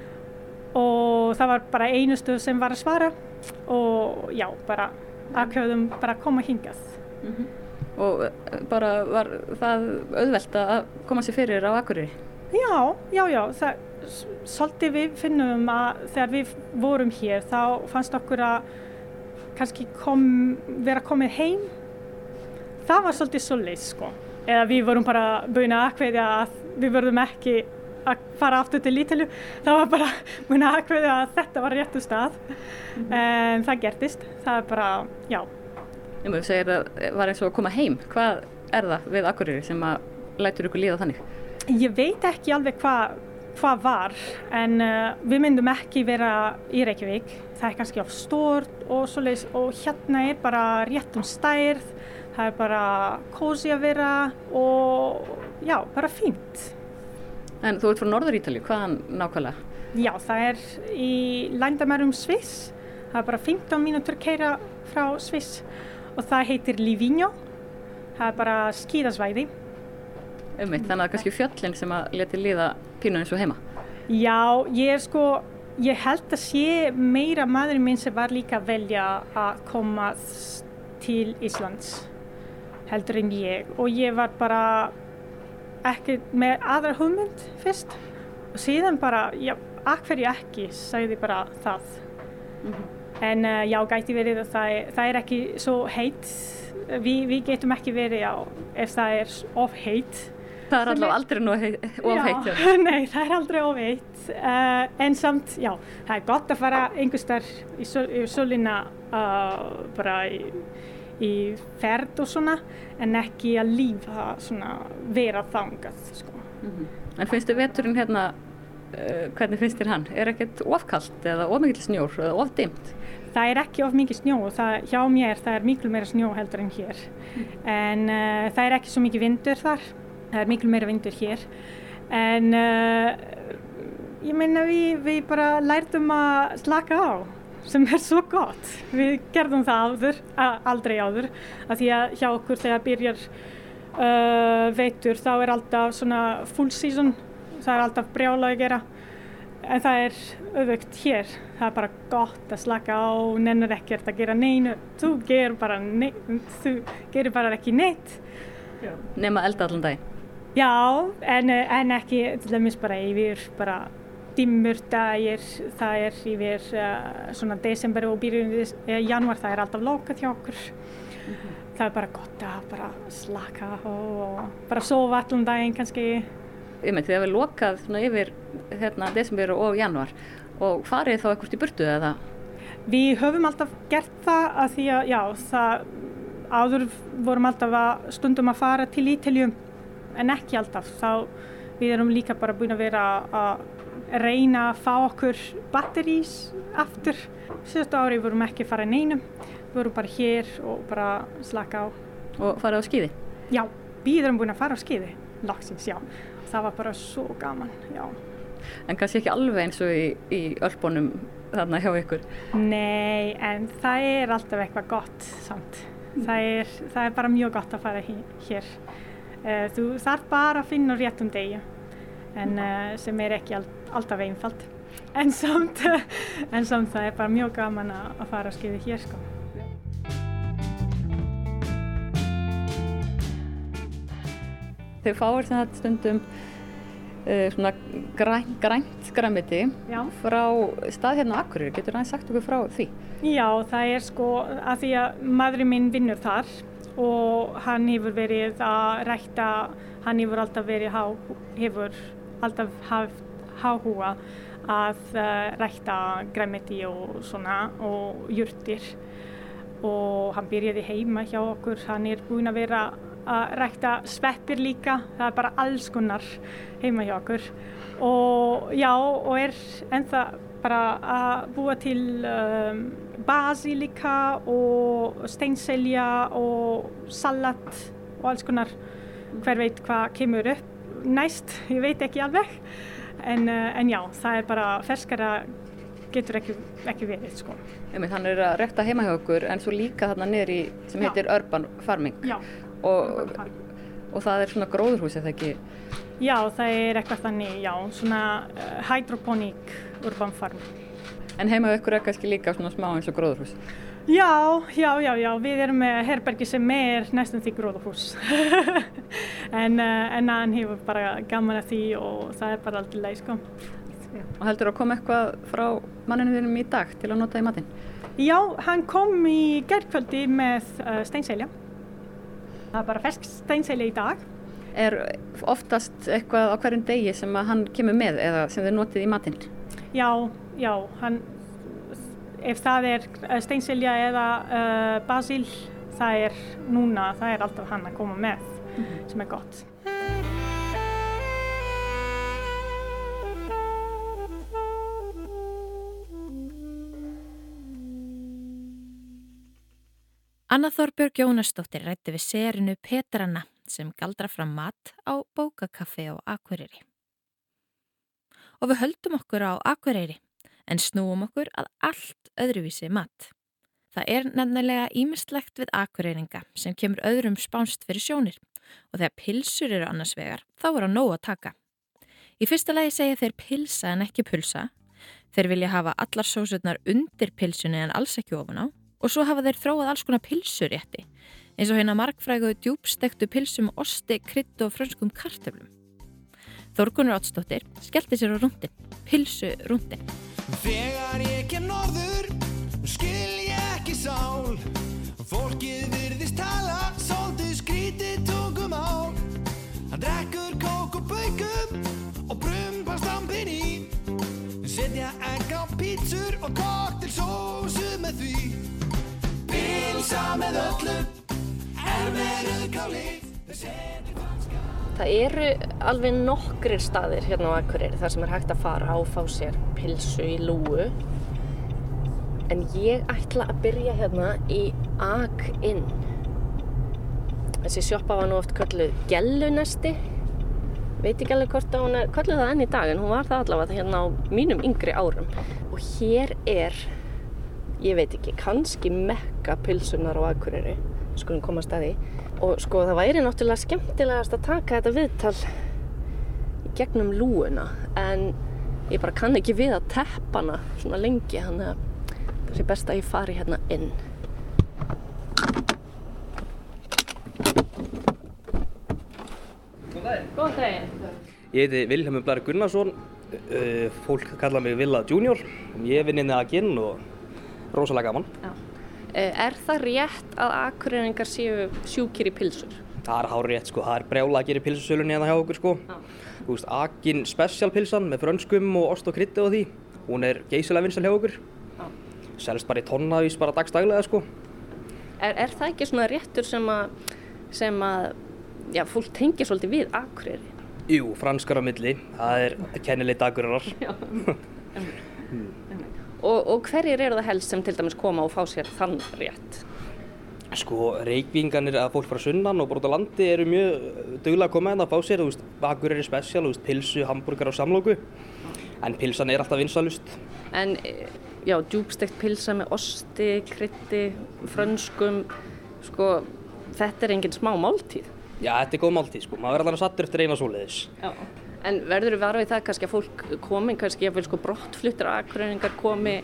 og það var bara einu stöð sem var að svara og já, bara ákveðum bara að koma hingað. Mm -hmm. Og bara var það auðvelt að koma sér fyrir á Akureyri? Já, já, já. Það, svolítið við finnum að þegar við vorum hér þá fannst okkur að kannski kom, vera komið heim. Það var svolítið svolítið sko. Eða við vorum bara búin að aðkveðja að við verðum ekki að fara aftur til Ítalju. Það var bara búin að aðkveðja að þetta var réttu stað. Mm -hmm. En það gertist. Það er bara, já. Ég mögum segja að það var eins og að koma heim. Hvað er það við Akureyri sem að lætur ykkur líða þannig? Ég veit ekki alveg hvað hva var en uh, við myndum ekki vera í Reykjavík. Það er kannski á stort og svoleiðis og hérna er bara rétt um stærð. Það er bara kósi að vera og já, bara fínt. En þú ert frá Norður Ítalíu, hvaðan nákvæmlega? Já, það er í landamærum Sviss. Það er bara 15 mínútur keira frá Sviss og það heitir Livigno. Það er bara skíðasvæði. Ummitt, þannig að kannski fjöllin sem að leti liða pínu eins og heima. Já, ég er sko, ég held að sé meira maðurinn minn sem var líka að velja að koma til Íslands heldur en ég og ég var bara ekki með aðra hugmynd fyrst og síðan bara, já, akkverju ekki, sagði bara það. Mm -hmm. En uh, já, gæti verið að það er, það er ekki svo heitt, Vi, við getum ekki verið á ef það er of heitt. Það er allavega aldrei of heitt. Já, nei, það er aldrei of heitt. Uh, en samt, já, það er gott að fara einhverstar í, sol, í solina uh, bara í í ferð og svona en ekki að lífa svona vera þangað sko. mm -hmm. En finnst þið veturinn hérna uh, hvernig finnst þér hann? Er ekkert ofkallt eða ofmikið snjór eða ofdimt? Það er ekki of mikið snjó það, hjá mér það er miklu meira snjó heldur en hér mm. en uh, það er ekki svo mikið vindur þar það er miklu meira vindur hér en uh, ég meina við, við bara lærtum að slaka á sem er svo gott. Við gerðum það áður, aldrei áður, af því að hjá okkur þegar byrjar uh, veitur þá er alltaf svona full season, það er alltaf brjála að gera. En það er auðvögt hér, það er bara gott að slaka á, nennir ekkert að gera neinu, þú gerur bara, neitt, þú gerur bara ekki neitt. Nefna elda allan dag? Já, en, en ekki, til dæmis bara yfir, bara dimmur dagir, það er yfir uh, svona desember og byrjun uh, januar, það er alltaf lokað hjá okkur. Mm -hmm. Það er bara gott að bara slaka og bara sofa allan daginn kannski. Því að við lokað svona yfir hérna desember og januar og farið þá ekkert í burtu eða? Við höfum alltaf gert það að því að já, það áður vorum alltaf að stundum að fara til Ítaljum en ekki alltaf. Þá við erum líka bara búin að vera að reyna að fá okkur batterís aftur. Síðustu ári vorum ekki að fara neinum, við vorum bara hér og bara slaka á. Og fara á skýði? Já, við erum búin að fara á skýði, lagsins, já. Það var bara svo gaman, já. En kannski ekki alveg eins og í, í öllbónum þarna hjá ykkur? Nei, en það er alltaf eitthvað gott samt. Það er, það er bara mjög gott að fara hér. Þú þarf bara að finna réttum degi en uh, sem er ekki all, alltaf einfalt en samt, en samt það er bara mjög gaman að fara að skilja hér sko. Þau fáir þetta stundum uh, svona grænt, grænt græmiti frá stað hérna á Akureyri, getur það sagt okkur frá því? Já, það er sko að því að maðurinn minn vinnur þar og hann hefur verið að rækta, hann hefur alltaf verið há, hefur alltaf haft háhuga að uh, rækta græmiti og svona og jurtir. Og hann byrjaði heima hjá okkur, hann er búinn að vera að rækta sveppir líka, það er bara alls konar heima hjá okkur. Og já og er ennþá bara að búa til um, basilika og steinselja og salat og alls konar. Hver veit hvað kemur upp næst, ég veit ekki alveg en, en já, það er bara ferskara getur ekki, ekki verið sko. Þannig er að rekta heima hjá okkur en svo líka þarna niður í sem já. heitir Urban Farming já, og, urban farming. og það er svona gróðurhús eða ekki? Já, það er eitthvað þannig, já, svona uh, hydroponic Urban Farming. En heima hjá okkur er kannski líka svona smá eins og gróðurhús? Já, já, já, já, við erum með herbergi sem er næstum því gróðahús en, hann hefur bara gaman að því og það er bara alltaf leið sko. Og heldur að koma eitthvað frá manninu þínum í dag til að nota í matinn? Já, hann kom í gerðkvöldi með uh, steinselja. Það er bara fersk steinselja í dag. Er oftast eitthvað á hverjum degi sem hann kemur með eða sem þið notið í matinn? Já, já, hann ef það er steinselja eða uh, basil það er núna, það er alltaf hann að koma með mm -hmm. sem er gott Anna Þorbjörg Jónasdóttir rætti við serinu Petranna sem galdra fram mat á bókakaffi á Akureyri. Og við höldum okkur á Akureyri en snúum okkur að allt öðruvísi mat. Það er nefnilega ímestlegt við akureyringa sem kemur öðrum spánst fyrir sjónir og þegar pilsur eru annars vegar þá er á nóg að taka. Í fyrsta lagi segja þeir pilsa en ekki pulsa, þeir vilja hafa allar sósutnar undir pilsunni en alls ekki ofan á og svo hafa þeir þróað alls konar pilsurétti eins og hérna markfrægu djúbstektu pilsum osti, krydd og frönskum kartöflum. Þorgunur Ótsdóttir skellti sér á rúndin, pilsu rúndin. Þegar ég kem norður skil ég ekki sál. Fólkið virðist tala svolítið skrítið tungumál Hann drekkur kók og baukum og brumbast stampin í. Setja egg á pítsur og koktelsósu með því. Pilsa með öllu er verið kálið Það eru alveg nokkrir staðir hérna á Akureyri þar sem er hægt að fara og fá sér pilsu í lúu. En ég ætla að byrja hérna í Ak-Inn. Þessi sjoppa var nú oft kölluð Gellunesti. Veit ekki alveg hvort að hún er kölluð það enn í dag en hún var það allavega hérna á mínum yngri árum. Og hér er, ég veit ekki, kannski mekka pilsunar á Akureyri. Skulum koma að staði. Og sko það væri náttúrulega skemmtilegast að taka þetta viðtal í gegnum lúuna en ég bara kann ekki við að teppa hana svona lengi þannig að það sé best að ég fari hérna inn. Góðan daginn. Ég heiti Vilhelmur Blari Gunnarsson, uh, fólk kalla mig Villa Junior. Ég vinn inn í Aginn og rosalega gaman. Eh, Er það rétt að akureyringar séu sjúkir í pilsur? Það er hár rétt sko, það er brjála að gera í pilsusölunni hérna hjá okkur sko. Þú veist, Aginn specialpilsan með frönskum og ost og krytti og því. Hún er geysilega vinsal hjá okkur. Selst bara í tonnavís bara dagstaglega sko. Er, er það ekki svona réttur sem að, sem að já, fólk tengir svolítið við akureyri? Jú, franskar á milli, það er kennileg dagurinnar. Og, og hverjir eru það helst sem til dæmis koma og fá sér þann rétt? Sko, reykvinganir að fólk frá sunnan og á landi eru mjög duglega að koma hérna að fá sér, þú veist, bakur er spesial, þú veist, pilsu, hambúrgar og samlóku. En pilsan er alltaf vinsalust. En eh, já, djúbstekt pilsa með osti, krytti, frönskum, sko, þetta er engin smá máltíð. Já, þetta er góð máltíð, sko. Maður verður alveg sattur eftir eina svoleiðis. Já. En verður við varfið það kannski að fólk komi, kannski að sko brottfluttir aðgröningar komi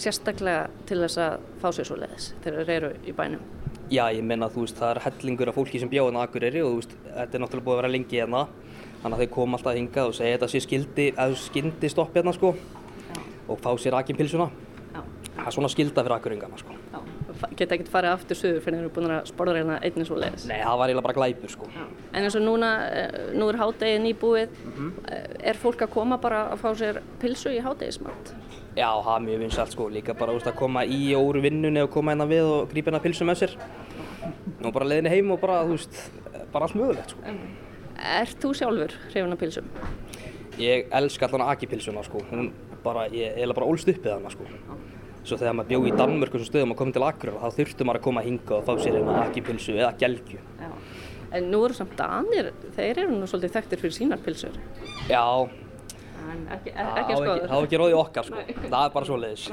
sérstaklega til þess að fá sér svo leiðis þegar þeir eru í bænum? Já, ég menna að þú veist, það er hellingur af fólki sem bjóða á Akureyri og þú veist, þetta er náttúrulega búið að vera lengi hérna. Þannig að þeir koma alltaf hingað og segja þetta sé skildi, eða skyndi stopp hérna, sko. Og fá sér akinpilsuna. Það er svona skilda fyrir Akureyringana, sko. Já. Geta ekkert farið aftur suður fyrir þeir eru búin að sporða hérna einnig svo leiðis? Nei, það var eiginlega bara glæpur, sko. Já. En eins og núna, eh, nú er hádegið nýbúið, er fólk að koma bara að fá sér pilsu í hádegismat? Já, það er mjög vinsalt, sko. Líka bara, veist, að koma í úr vinnunni og koma hérna við og grípa hérna pilsu með sér. Og bara leiðinni heim og bara, þú veist, bara allt mögulegt, sko. Ert þú sjálfur hrifin af pilsum? Ég elska allan akipilsuna, sko. Hún bara, ég eiginlega bara ólst upp við hana, sko. Svo þegar maður bjó í Danmörku sem stöðum að koma til Akureyrar, þá þurfti maður að koma að hinga og fá sér hérna akipilsu eða gelgju. Já. En nú eru samt danir, þeir eru nú svolítið þekktir fyrir sínar pilsur. Já, En ekki, á skoður. ekki, það á ekki róðið okkar, sko. Nei. Það er bara svoleiðis.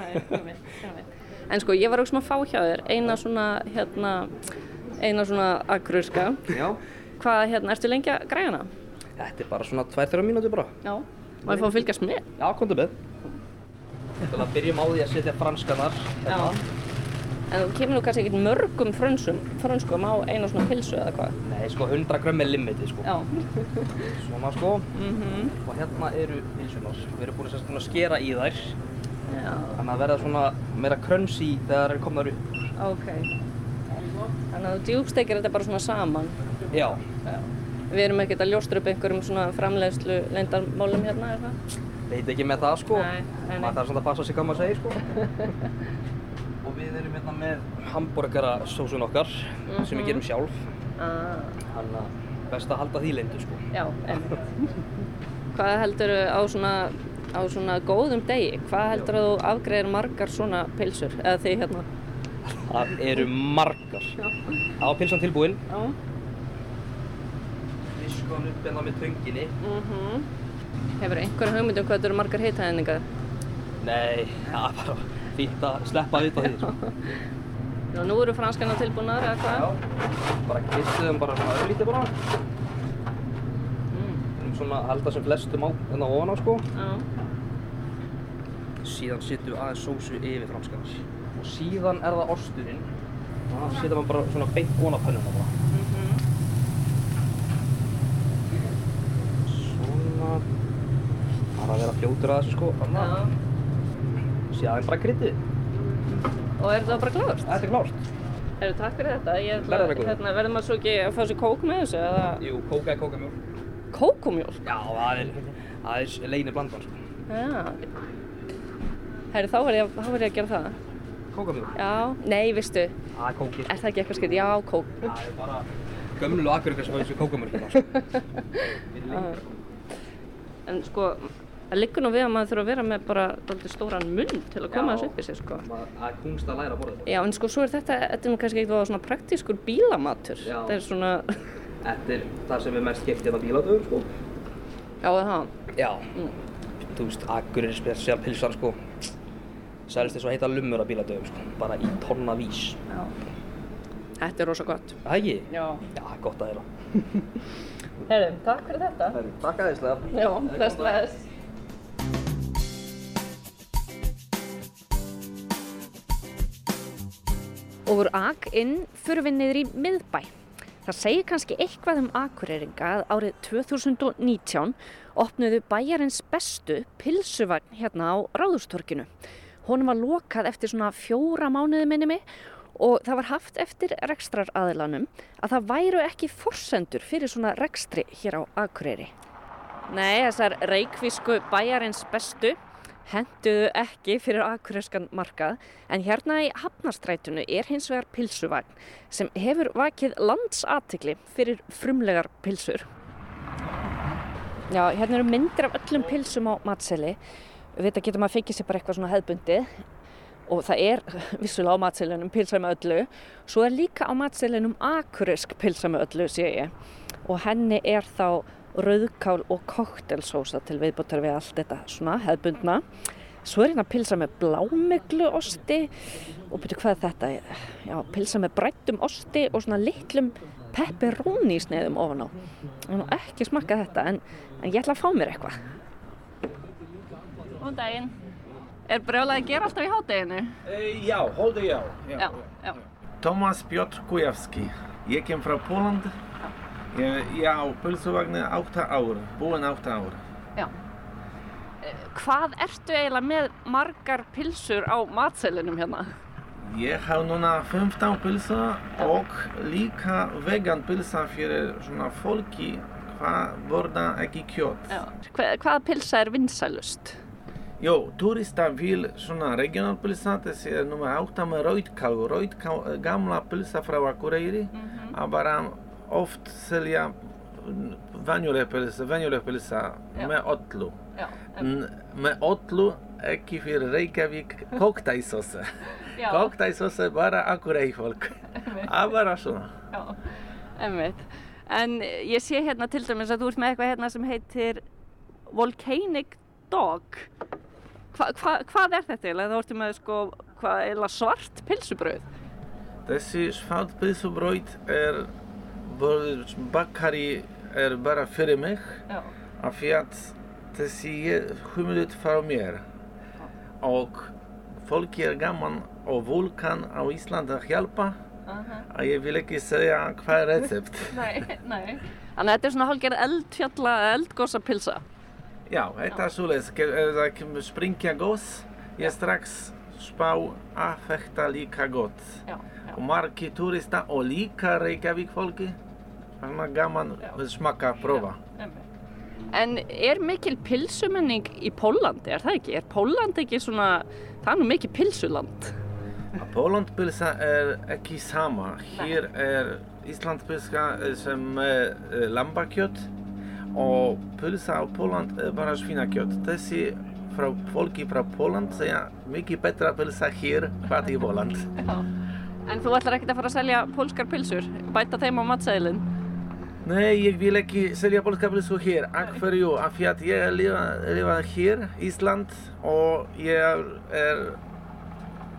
En sko, ég var auðvitað að fá hjá þér eina svona, hérna, eina svona akururska. Já. Hvað, hérna, ertu lengi að græja hana? Þetta er bara svona 2-3 mínútur bara. Já. Má ég fá að fylgjast með? Já, með. Til að byrjum á því að setja franskanar. En þú kemur nú kannski ekkert mörgum frönsum, frönskum á eina svona pilsu eða hvað? Nei, sko 100 grömm er limitið, sko. Já. Svona, sko. Mhm. Og hérna eru pilsunar. Við erum búin að, skera í þær. Já. Þannig að verða svona meira krönsi þegar það er komnar upp. Ok. Þannig að þú djúbstekir þetta bara svona saman. Já. Já. Við erum ekkert að ljóstra upp einhverjum svona framleiðslu leyndarmálum hérna, er það? Veit ekki með það, sko. Nei, nei. Maður þarf svona að passa sig hvað maður segir, sko. Og við erum hérna með hambúrgarasósun okkar sem við gerum sjálf. Ah. Þannig að best að halda því leyndu, sko. Já. Hvað heldur á svona, á svona góðum degi? Hvað heldur að þú afgreðir margar svona pilsur? Eða þið hérna? Það eru margar. Það var pilsan tilbúin. Já. sko hann upp hérna með tönginni. Mm Hefur einhverja hugmynd um hvað þetta eru margar hitæðningar? Nei, það er bara fínt að sleppa að vita því, sko. Nú eru franskarna tilbúnar eða hvað? Já, bara kistuðum bara svona öðlítið bara. Mm. Um svona að halda sem flestum á, hérna ofan á, sko. Já. Síðan setjum við aðeins sósu yfir franskarnas. Og síðan er það osturinn. Það setja maður bara svona beint ofan á pönnuna bara. Svona. Er að vera fljótur að þessu, sko. Já. Síðan bara kryddið. Og er þetta bara klárt? Þetta er klárt. Eru takk fyrir þetta. Ég ætla, hérna, verður maður svo ekki að fá sér kók með þessu eða? Jú, kóka er kókamjólk. Kókumjólk? Já, það er, það er leinir blandan, sko. Já. Herri, þá verður ég, ég að gera það. Kókamjólk? Já. Nei, veistu. Það er kókið. Er það ekki eitthvað skrið? Já, kók. Það er bara gömlu akkurir sem fá þessu kókamjólkina, sko. En sko, það liggur nú við að maður þurfa að vera með bara dálítið stóran munn til að koma þessu upp í sig, sko. Það er kungst að læra að borða þetta. Já, en sko, svo er þetta, þetta er nú kannski eitthvað svona praktískur bílamatur. Já. Þetta er svona, Þetta er það sem er mest keft hérna bíladöfum, sko. já, það. Já. Þú veist, akkurir spesial pilsan, sko. Sælist þess að heita lumur að bíladöfum, sko. Bara í tonna vís. Já. Þetta er rosa gott. Það ekki? Já. Já, gott að þeirra. Herri, takk fyrir þetta. Takk aðeinslega. Já, þess veðs. Og úr AK inn fyrir við niður í miðbæ. Það segir kannski eitthvað um akureyringa að árið 2019 opnuðu bæjarins bestu pilsuvagn hérna á Ráðustorkinu. Honum var lokað eftir svona fjóra mánuði minni mig og það var haft eftir rekstraraðilanum að það væru ekki forsendur fyrir svona rekstri hér á Akureyri. Nei, þessar reikvísku bæjarins bestu henduðu ekki fyrir akureyrskan markað en hérna í Hafnarstrætunu er hins vegar pilsuvagn sem hefur vakið landsatikli fyrir frumlegar pilsur. Já, hérna eru myndir af öllum pilsum á matseli. Við þetta getur maður að fekja sér bara eitthvað svona hefðbundið og það er vissulega á matselinum pilsa með öllu. Svo er líka á matselinum akureysk pilsa með öllu, sé ég. Og henni er þá rauðkál og koktelsósa til viðbúttar við allt þetta svona hefðbundna. Svo er hérna pilsa með blámeglu osti og byrju hvað er þetta? Já, pilsa með brættum osti og svona litlum pepperoni sneiðum ofan á. Ég hef nú ekki smakkað þetta en, en ég ætla að fá mér eitthvað. Góðan daginn. Er brjálað að gera alltaf í hádeginu? Já, holde já. Já, já. Tomas Piotr Kujawski. Ég kem frá Póland. Ég, ég á pulsuvagni 8 ár, búinn 8 ár. Já. Eh, Hvað ertu eiginlega með margar pilsur á matselinum hérna? Ég haf núna 15 pilsa og líka vegan pilsa fyrir svona fólki hvað borða ekki kjöt. Já. Hva, hvaða pilsa er vinsælust? Jó, turista vil svona regional pilsa, þessi er nummer 8 með rauðkál, rauðkál, gamla pilsa frá Akureyri, að bara oft selja venjuleg pilsa, venjuleg pilsa Já. með öllu. Með öllu, ekki fyrir Reykjavík, koktæsósa. Koktæsósa bara Akureyri fólk. Það bara svona. Já, emmitt. En ég sé hérna til dæmis að þú ert með eitthvað hérna sem heitir Volcanic Dog. Hva, hva, hvað er þetta eiginlega? Þá ertu með sko, hvað, eiginlega svart pilsubrauð. Þessi svart pilsubrauð er bakari er bara fyrir mig Já. af því að þessi humulit frá mér og fólki er gaman og vulkan á Íslandi að hjálpa að ég vil ekki segja hvað er recept. Nei, nei. Þannig að þetta er svona hálfgerð eldfjalla, eldgosa pilsa. Já, þetta er svoleiðis, ef það kemur springja gos, ég strax spá að þetta líka gott. Já, Og margi turista og líka Reykjavík fólki, þannig að gaman að smaka, prófa. En er mikil pilsumenning í Pólandi, er það ekki? Er Póland ekki svona, það er nú mikið pilsuland. Að Pólandpilsa er ekki sama. Hér er Íslandpilsa sem er eh, lambakjöt og pilsa á Póland er bara svínakjöt. Þessi frá fólki frá Póland segja mikið betra pilsa hér hvað í Póland. En þú ætlar ekkert að fara að selja pólskar pilsur, bæta þeim á matseðilinn? Nej, ég vil ekki selja polska pylsu hér. Af hverju? Af því að ég lifa, lifa hér, Ísland, og ég er...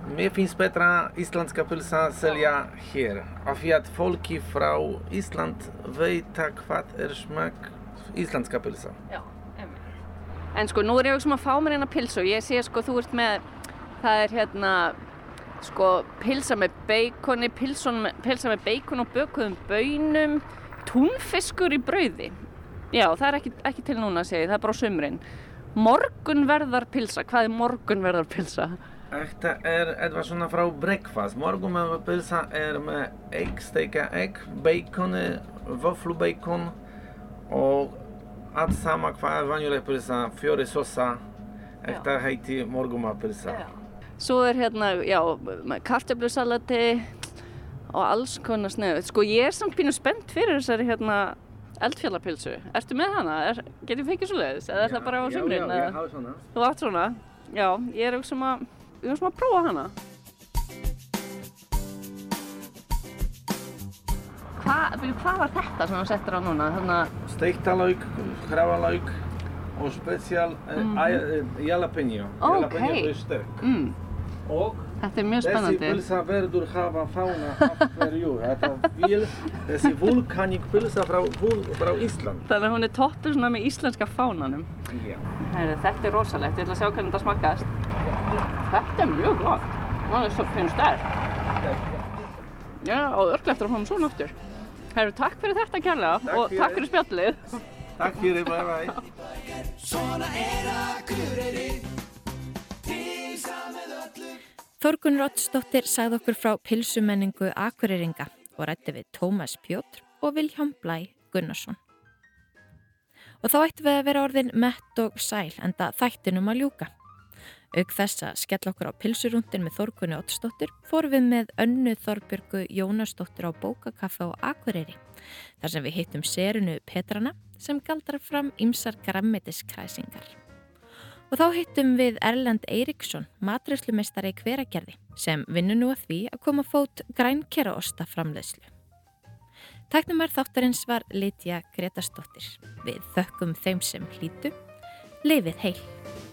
Mér finnst betra íslenska pylsa selja hér. Af því að fólki frá Ísland veit hvað er smak íslenska pylsa. Já, En sko, nú er ég um að fá mér hérna pilsu ég sé sko, þú ert með, það er hérna, sko, pilsa með beikoni, pilsa með beikon og bökuðum bönum, túnfiskur í brauði. Já, það er ekki, ekki til núna að segja, það er bara á sumrin. Morgunverðar pilsa, hvað er morgunverðar pilsa? Þetta er eitthvað svona frá breakfast. Morgunverðar pilsa er með egg, steika egg, beikoni, vöflubacon og allt sama hvað er vanjuleg pilsa, fjóri sosa, þetta heiti morgunverðar pilsa. Svo er hérna, já, kartöflusalati og alls konar snöð. Sko, ég er samt pínu spennt fyrir þessari hérna eldfjallapilsu. Ertu með hana? Er, getur við fengið svo leiðis? Eða er það bara á Já, sumrin? já, eða? ég hafi svona. Þú átt svona? Já, ég er um sem að, ég er sem að prófa hana. Hvað, hvað var þetta sem þú settir á núna? Þannig að, Steikta lauk, hrávalauk og spesial Mhm. mm jalapeno. Ókei. Jalapeno er sterk. mm, Og þetta er mjög þessi spennandi. pylsa verður hafa fána af hverju. Þetta vil, þessi vulkaník pylsa frá, frá Ísland. Þannig að hún er toppuð svona með íslenska fánanum. Já. Heyri, þetta er rosalegt, ég ætla að sjá hvernig þetta smakkaðist. Þetta er mjög gott. Það er svo finnst sterk. Já, og örglega eftir að fá hann svona aftur. Herru, takk fyrir þetta kærlega Takk og fyrir. takk fyrir spjallið. Takk fyrir, bye bye. Þorgun Roddsdóttir sagði okkur frá pilsumenningu Akureyringa og rætti við Tómas Pjótr og Vilhjám Blæ Gunnarsson. Og þá ættum við að vera orðin mett og sæl enda þættinum að ljúka. Auk þess að skella okkur á pilsurúndin með Þorgunni Oddsdóttir fórum við með önnu Þorbjörgu Jónasdóttir á bókakaffe á Akureyri þar sem við hittum serinu Petrana sem galdrar fram ymsar grammetiskræsingar. Og þá hittum við Erlend Eiríksson, matræslumeistari í hveragerði, sem vinnur nú að því að koma fót grænkeraosta framleiðslu. Tæknumar þáttarins var Lítja Gretastóttir. Við þökkum þeim sem hlýtu. Leifið heil!